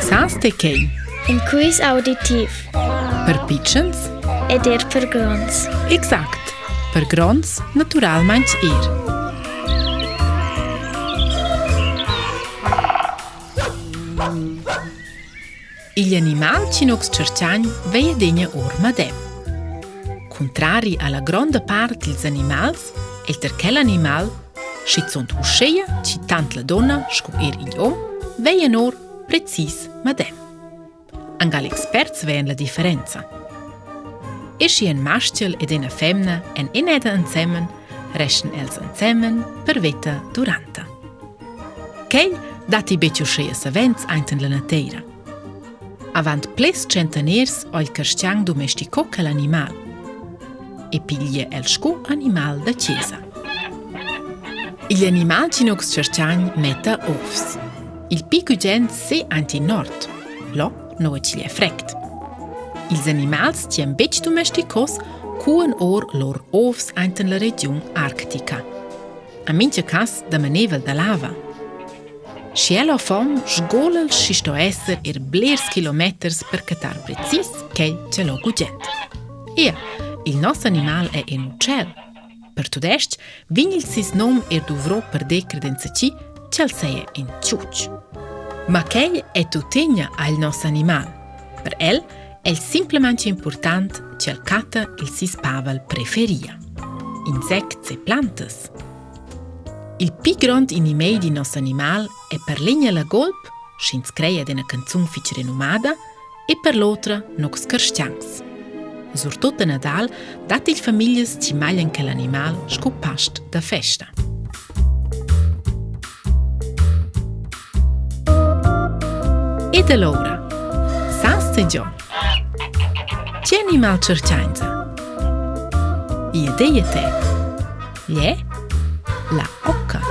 Sans të kej. Inkuis auditiv. Për pichens? Edir për grons. Exakt. Për grons, natural manç ir. Il animal që nuk së qërqanj ve e dinje ur ma dem. Kontrari a la gronda part ils animals, el tërkel animal, shi cunt usheja që tant la dona shku ir il om, ve e nur precis med dem. Anche l'experts vein la differenza. E si un maschiel ed una femmina en ineda insemmen, resten els insemmen per veta duranta. Kei dati betio schee savents einten la natera. Avant ples centeniers ol carstiang domestico che l'animal. E piglie el scu animal da chiesa. Gli animal cinox cerciagn metta ovs. il pi gugen se anti nord, lo no e cilie frekt. Ils animals tiem bec domesticos cuen or lor ovs anten la region arctica. A mince cas da manevel da lava. Si el fom sgolel si sto esser er blers kilometers per catar precis kei ce lo gugent. Ia, il nos animal e in ucel. Per tudest, vinil sis nom er duvro per decredenza cii qëllëseje in qëqë. Makej e të të një alë nësë animal, për el, el simpleman që important që lë katë il si spavel preferia, insekt e plantës. Il pi grond in i mej di nësë animal e për linja la golp, shindë skreje dhe në këncun fiqë renumada, e për lotra nuk skërshqangës. Zurtot të nadal, dati il familjes që maljen ke l'animal shku pasht da feshta. Ideloura, Sasce John, Jenny Malcercianza, Iedeje te, Lje, La occa.